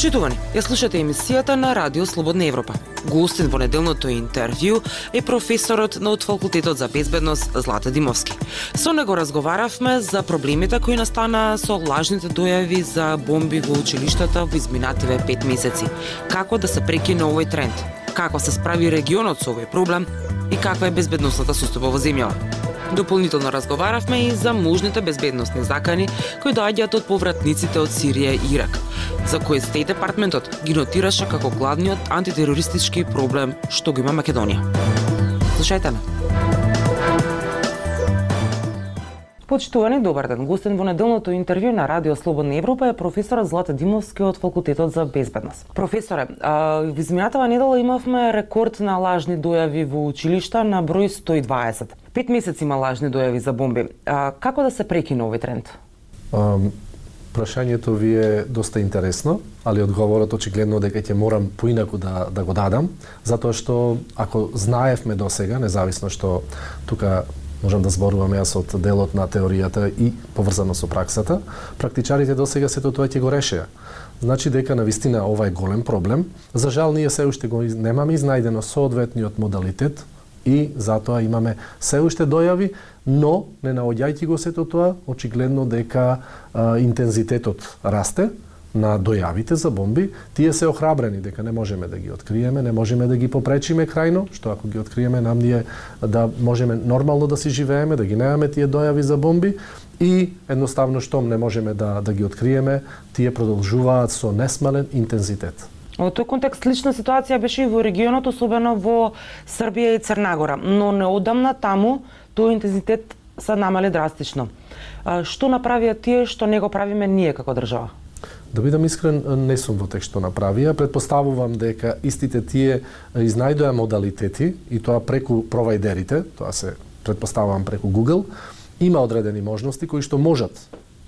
Почитувани, ја слушате емисијата на Радио Слободна Европа. Гостин во неделното интервју е професорот на од факултетот за безбедност Злата Димовски. Со него разговаравме за проблемите кои настана со лажните дојави за бомби во училиштата во изминативе пет месеци. Како да се прекине овој тренд? како се справи регионот со овој проблем и каква е безбедносната состојба во земјава. Дополнително разговаравме и за можните безбедносни закани кои доаѓаат од повратниците од Сирија и Ирак, за кои Стейт Департментот ги нотираше како главниот антитерористички проблем што го има Македонија. Слушајте ме. Почитувани, добар ден. Гостен во неделното интервју на Радио Слободна Европа е професорот Злата Димовски од Факултетот за безбедност. Професоре, во изминатава недела имавме рекорд на лажни дојави во училишта на број 120. Пет месеци има лажни дојави за бомби. А, како да се прекине овој тренд? Um, прашањето ви е доста интересно, али одговорот очигледно дека ќе морам поинаку да, да го дадам, затоа што ако знаевме до сега, независно што тука можам да зборувам јас од делот на теоријата и поврзано со праксата, практичарите до сега сето тоа ќе го решеа. Значи дека на вистина ова е голем проблем. За жал ние се уште го немаме изнајдено соодветниот модалитет и затоа имаме се уште дојави, но не наоѓајќи го сето тоа, очигледно дека а, интензитетот расте, на дојавите за бомби, тие се охрабрени дека не можеме да ги откриеме, не можеме да ги попречиме крајно, што ако ги откриеме нам ние да можеме нормално да си живееме, да ги немаме тие дојави за бомби и едноставно штом не можеме да да ги откриеме, тие продолжуваат со несмален интензитет. Во тој контекст слична ситуација беше и во регионот, особено во Србија и Црнагора, но неодамна таму тој интензитет се намали драстично. Што направија тие што не го правиме ние како држава? Да бидам искрен, не сум во тек што направија. Предпоставувам дека истите тие изнајдоа модалитети и тоа преку провайдерите, тоа се предпоставувам преку Google, има одредени можности кои што можат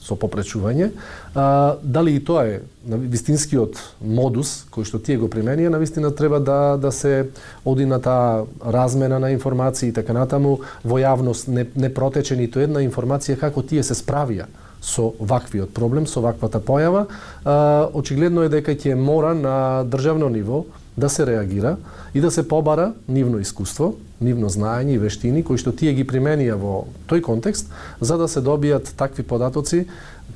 со попречување. А, дали и тоа е на вистинскиот модус кој што тие го применија, на вистина треба да да се оди на таа размена на информации и така натаму. Во јавност не, не протече ниту една информација како тие се справија со ваквиот проблем, со ваквата појава, а, очигледно е дека ќе мора на државно ниво да се реагира и да се побара нивно искуство, нивно знаење и вештини кои што тие ги применија во тој контекст за да се добијат такви податоци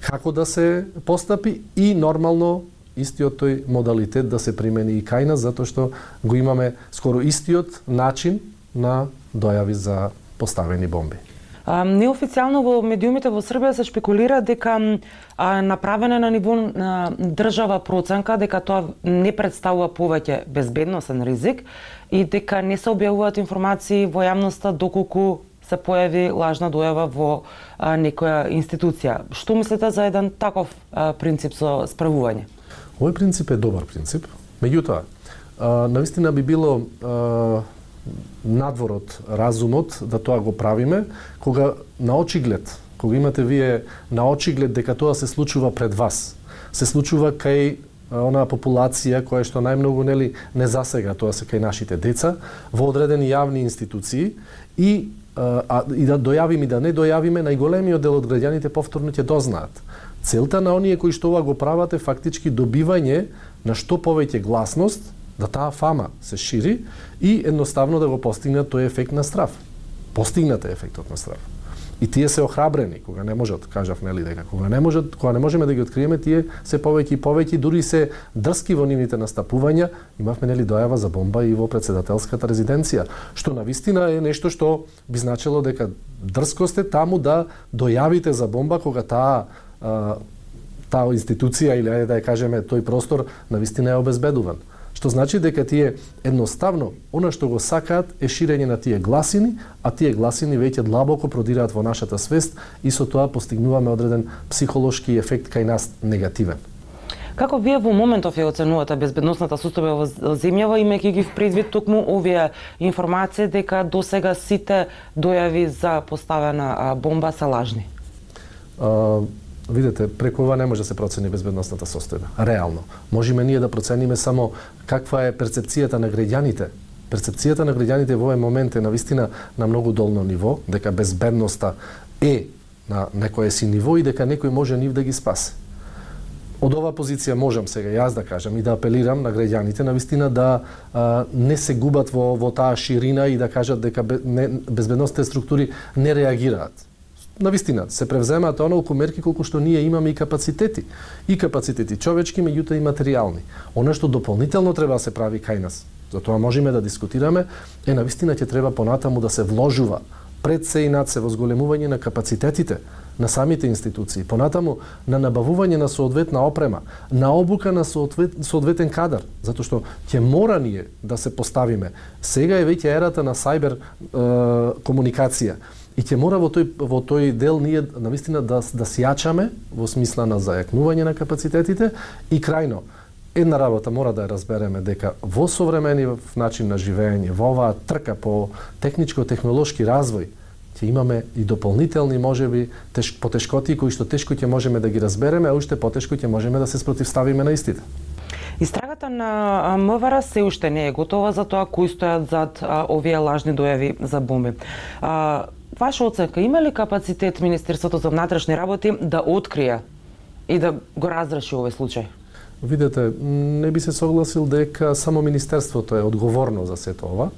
како да се постапи и нормално истиот тој модалитет да се примени и кај нас затоа што го имаме скоро истиот начин на дојави за поставени бомби. Неофицијално во медиумите во Србија се шпекулира дека направена на ниво на држава проценка дека тоа не представува повеќе безбедносен ризик и дека не се објавуваат информации во јавноста доколку се појави лажна дојава во а, некоја институција. Што мислите за еден таков а, принцип со справување? Овој принцип е добар принцип. Меѓутоа, навистина би било а, надвор од разумот да тоа го правиме, кога на очиглед, кога имате вие на очиглед дека тоа се случува пред вас, се случува кај онаа популација која што најмногу нели не засега, тоа се кај нашите деца во одредени јавни институции и а, и да дојавиме и да не дојавиме, најголемиот дел од граѓаните повторно ќе дознаат. Целта на оние кои што ова го прават е фактички добивање на што повеќе гласност да таа фама се шири и едноставно да го постигнат тој ефект на страв. Постигнат е ефектот на страв. И тие се охрабрени кога не можат, кажав нели дека кога не можат, кога не можеме да ги откриеме, тие се повеќе и повеќе, дури се дрски во нивните настапувања. Имавме нели дојава за бомба и во председателската резиденција, што на вистина е нешто што би значело дека дрскост е таму да дојавите за бомба кога таа таа институција или ајде да ја кажеме тој простор на вистина е обезбедуван што значи дека тие едноставно она што го сакаат е ширење на тие гласини, а тие гласини веќе длабоко продираат во нашата свест и со тоа постигнуваме одреден психолошки ефект кај нас негативен. Како вие во моментов ја оценувате безбедносната состојба во земјава, имајќи ги предвид токму овие информации дека до сега сите дојави за поставена бомба се лажни? Видете, преку ова не може да се процени безбедносната состојба. Реално. Можеме ние да процениме само каква е перцепцијата на граѓаните перцепцијата на граѓаните во овој момент е на вистина на многу долно ниво, дека безбедноста е на некое си ниво и дека некој може нив да ги спасе. Од оваа позиција можам сега јас да кажам и да апелирам на граѓаните на вистина да а, не се губат во, во таа ширина и да кажат дека не, безбедносните структури не реагираат на вистина се превземаат онолку мерки колку што ние имаме и капацитети. И капацитети човечки, меѓутоа и материјални. Оно што дополнително треба да се прави кај нас, затоа можеме да дискутираме, е на вистина ќе треба понатаму да се вложува пред се и над се возголемување на капацитетите на самите институции, понатаму на набавување на соодветна опрема, на обука на соодвет, соодветен кадар, затоа што ќе мора ние да се поставиме. Сега е веќе ерата на сајбер е, комуникација и ќе мора во тој во тој дел ние навистина да да сијачаме во смисла на зајакнување на капацитетите и крајно една работа мора да ја разбереме дека во современи начин на живење, во оваа трка по техничко-технолошки развој, ќе имаме и дополнителни можеби теш, потешкоти кои што тешко ќе можеме да ги разбереме, а уште потешко ќе можеме да се спротивставиме на истите. Истрагата на МВР се уште не е готова за тоа кои стојат зад овие лажни дојави за бомби. Ваша оценка, има ли капацитет Министерството за внатрешни работи да открие и да го разреши овој случај? Видете, не би се согласил дека само Министерството е одговорно за сето ова.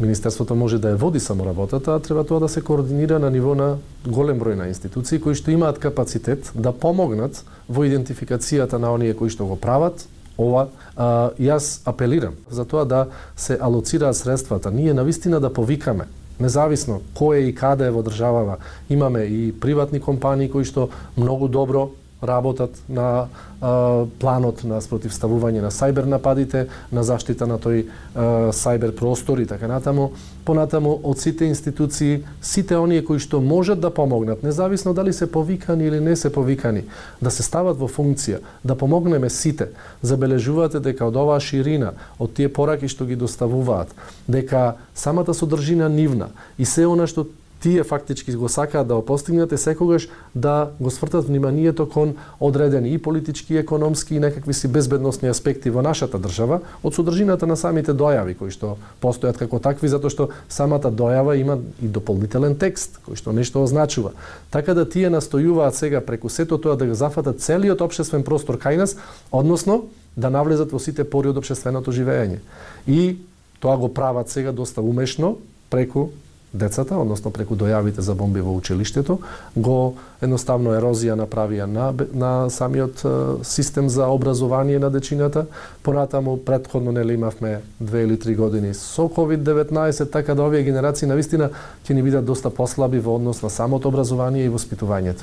Министерството може да ја води само работата, а треба тоа да се координира на ниво на голем број на институции кои што имаат капацитет да помогнат во идентификацијата на оние кои што го прават, ова, а, јас апелирам за тоа да се алоцираат средствата. Ние навистина да повикаме независно кој и каде е во државава. Имаме и приватни компании кои што многу добро работат на а, планот на спротивставување на сајбер нападите, на заштита на тој а, сајбер простор и така натаму. Понатаму од сите институции, сите оние кои што можат да помогнат, независно дали се повикани или не се повикани, да се стават во функција, да помогнеме сите. Забележувате дека од оваа ширина, од тие пораки што ги доставуваат, дека самата содржина нивна и се она што тие фактички го сакаат да го постигнат е секогаш да го свртат вниманието кон одредени и политички, и економски и некакви си безбедносни аспекти во нашата држава од содржината на самите дојави кои што постојат како такви затоа што самата дојава има и дополнителен текст кој што нешто означува. Така да тие настојуваат сега преку сето тоа да го зафатат целиот општествен простор кај нас, односно да навлезат во сите пори од општественото живење. И тоа го прават сега доста умешно преку децата, односно преку дојавите за бомби во училиштето, го едноставно ерозија направија на, на самиот систем за образование на дечината. Понатаму, предходно нели имавме две или три години со COVID-19, така да овие генерации на вистина ќе ни бидат доста послаби во однос на самото образование и воспитувањето.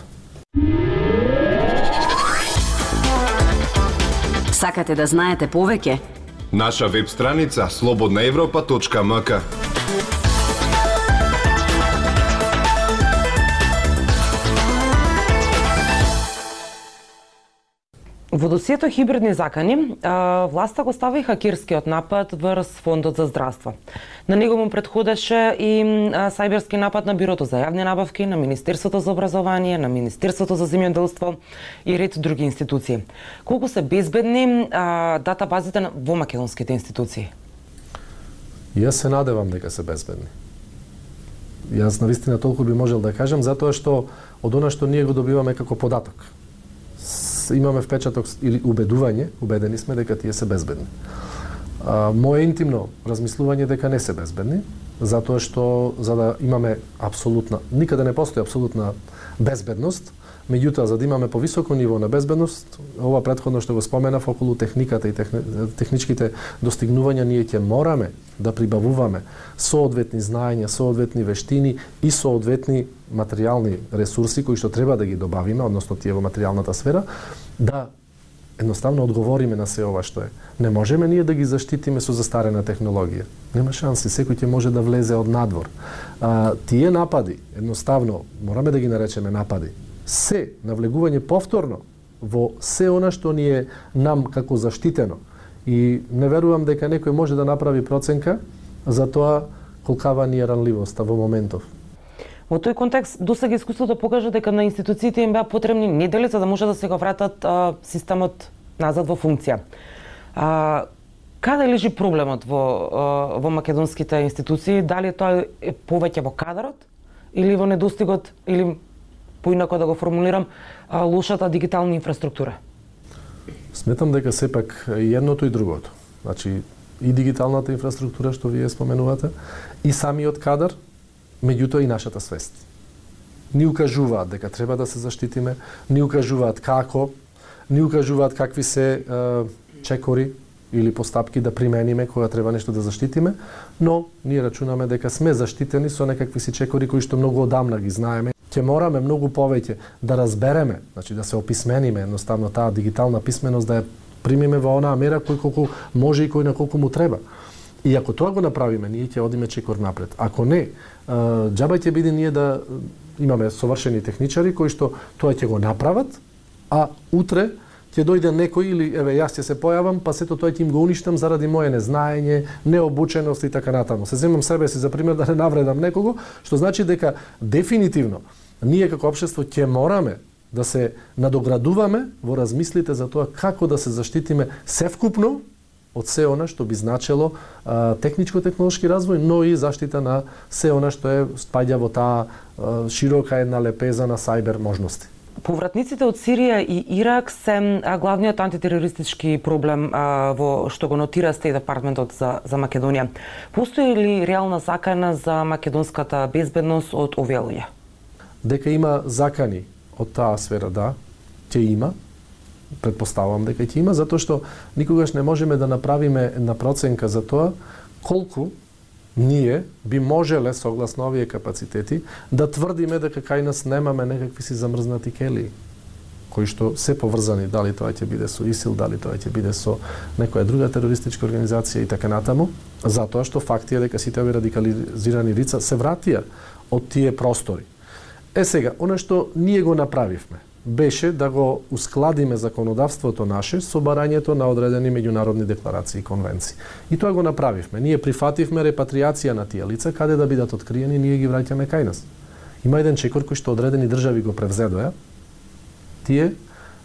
Сакате да знаете повеќе? Наша веб страница slobodnaevropa.mk Во досието хибридни закани, власта го стави хакерскиот напад врз Фондот за здравство. На него му предходеше и сајберски напад на Бирото за јавни набавки, на Министерството за образование, на Министерството за земјоделство и ред други институции. Колку се безбедни датабазите во македонските институции? Јас се надевам дека се безбедни. Јас навистина толку би можел да кажам затоа што од она што ние го добиваме како податок имаме впечаток или убедување, убедени сме дека тие се безбедни. А, мое интимно размислување дека не се безбедни, затоа што за да имаме апсолутна, никаде не постои апсолутна безбедност, Меѓутоа, за да имаме повисоко ниво на безбедност, ова предходно што го споменав околу техниката и техни, техничките достигнувања, ние ќе мораме да прибавуваме соодветни знаења, соодветни вештини и соодветни материјални ресурси кои што треба да ги добавиме, односно тие во материјалната сфера, да едноставно одговориме на се ова што е. Не можеме ние да ги заштитиме со застарена технологија. Нема шанси, секој ќе може да влезе од надвор. А, тие напади, едноставно, мораме да ги наречеме напади, се навлегување повторно во се она што ни е нам како заштитено. И не верувам дека некој може да направи проценка за тоа колкава ни е ранливоста во моментов. Во тој контекст, досега искуството покажа дека на институциите им беа потребни недели за да може да се го вратат а, системот назад во функција. А, каде лежи проблемот во, а, во македонските институции? Дали тоа е повеќе во кадарот или во недостигот или поинако да го формулирам, лошата дигитална инфраструктура? Сметам дека сепак и едното и другото. Значи, и дигиталната инфраструктура што вие споменувате, и самиот кадар, меѓутоа и нашата свест. Ни укажуваат дека треба да се заштитиме, ни укажуваат како, ни укажуваат какви се е, чекори или постапки да примениме кога треба нешто да заштитиме, но ние рачунаме дека сме заштитени со некакви си чекори кои што многу одамна ги знаеме. Ќе мораме многу повеќе да разбереме, значи да се описмениме, едноставно таа дигитална писменост да ја примиме во онаа мера кој колку може и кој на колку му треба. И ако тоа го направиме, ние ќе одиме чекор напред. Ако не, џаба ќе биде ние да имаме совршени техничари кои што тоа ќе го направат, а утре ќе дојде некој или еве јас ќе се појавам, па сето тоа ќе им го уништам заради моје незнаење, необученост и така натаму. Се земам себе си за пример да не навредам некого, што значи дека дефинитивно ние како општество ќе мораме да се надоградуваме во размислите за тоа како да се заштитиме севкупно од се она што би значело техничко-технолошки развој, но и заштита на се она што е спаѓа во таа а, широка една лепеза на сајбер можности. Повратниците од Сирија и Ирак се главниот антитерористички проблем а, во што го нотира Стейт Департментот за, за Македонија. Постои ли реална закана за македонската безбедност од овие луѓе? Дека има закани од таа сфера, да, ќе има, предпоставувам дека ќе има, затоа што никогаш не можеме да направиме една проценка за тоа колку ние би можеле, согласно овие капацитети, да тврдиме дека кај нас немаме некакви си замрзнати кели кои што се поврзани, дали тоа ќе биде со ИСИЛ, дали тоа ќе биде со некоја друга терористичка организација и така натаму, затоа што факт е дека сите овие радикализирани лица се вратија од тие простори. Е сега, оно што ние го направивме, беше да го ускладиме законодавството наше со барањето на одредени меѓународни декларации и конвенции. И тоа го направивме. Ние прифативме репатриација на тие лица, каде да бидат откриени, ние ги враќаме кај нас. Има еден чекор кој што одредени држави го превзедоја. Тие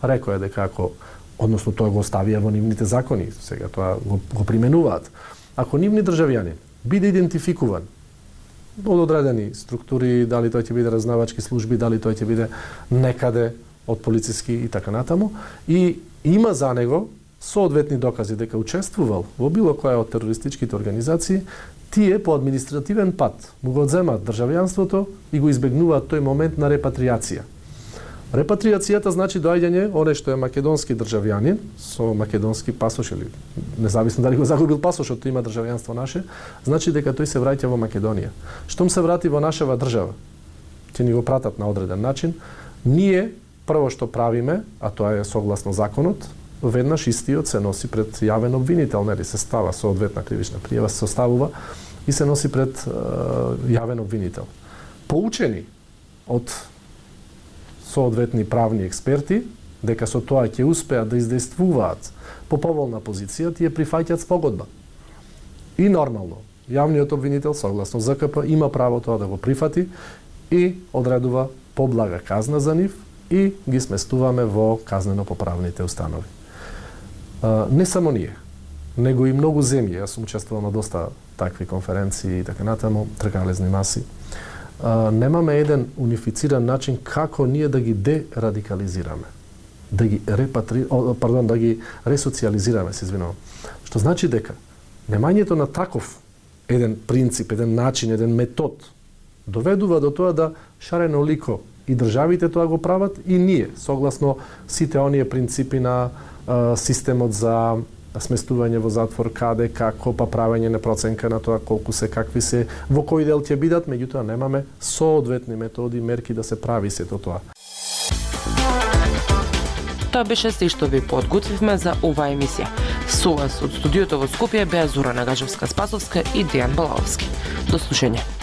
рекоа дека ако односно тоа го оставија во нивните закони, сега тоа го, го применуваат. Ако нивни државјани биде идентификуван од одредени структури, дали тоа ќе биде разнавачки служби, дали тоа ќе биде некаде од полициски и така натаму и има за него соодветни докази дека учествувал во било која од терористичките организации, тие по административен пат му го одземаат државјанството и го избегнуваат тој момент на репатриација. Репатриацијата значи доаѓање оне што е македонски државјанин со македонски пасош или независно дали го загубил пасошот, тој има државјанство наше, значи дека тој се враќа во Македонија. Штом се врати во нашава држава, ќе ни го пратат на одреден начин, ние прво што правиме, а тоа е согласно законот, веднаш истиот се носи пред јавен обвинител, нели се става соодветна кривична пријава се составува и се носи пред е, јавен обвинител. Поучени од соодветни правни експерти, дека со тоа ќе успеат да издействуваат по поволна позиција, тие прифаќаат спогодба. И нормално, јавниот обвинител, согласно ЗКП, има право тоа да го прифати и одредува поблага казна за нив и ги сместуваме во казнено-поправните установи. Не само ние, него и многу земји, јас сум учествувал на доста такви конференции и така натаму, тркалезни маси, немаме еден унифициран начин како ние да ги дерадикализираме да ги репатри, о, пардон, да ги ресоциализираме, се извинувам. Што значи дека немањето на таков еден принцип, еден начин, еден метод доведува до тоа да шарено лико и државите тоа го прават и ние, согласно сите оние принципи на а, системот за сместување во затвор, каде, како, па правење на проценка на тоа колку се, какви се, во кој дел ќе бидат, меѓутоа немаме соодветни методи, мерки да се прави сето тоа. Тоа беше се што ви подготвивме за оваа емисија. Со вас од студиото во Скопје беа Зора Нагажевска Спасовска и Дејан Балаовски. До слушање.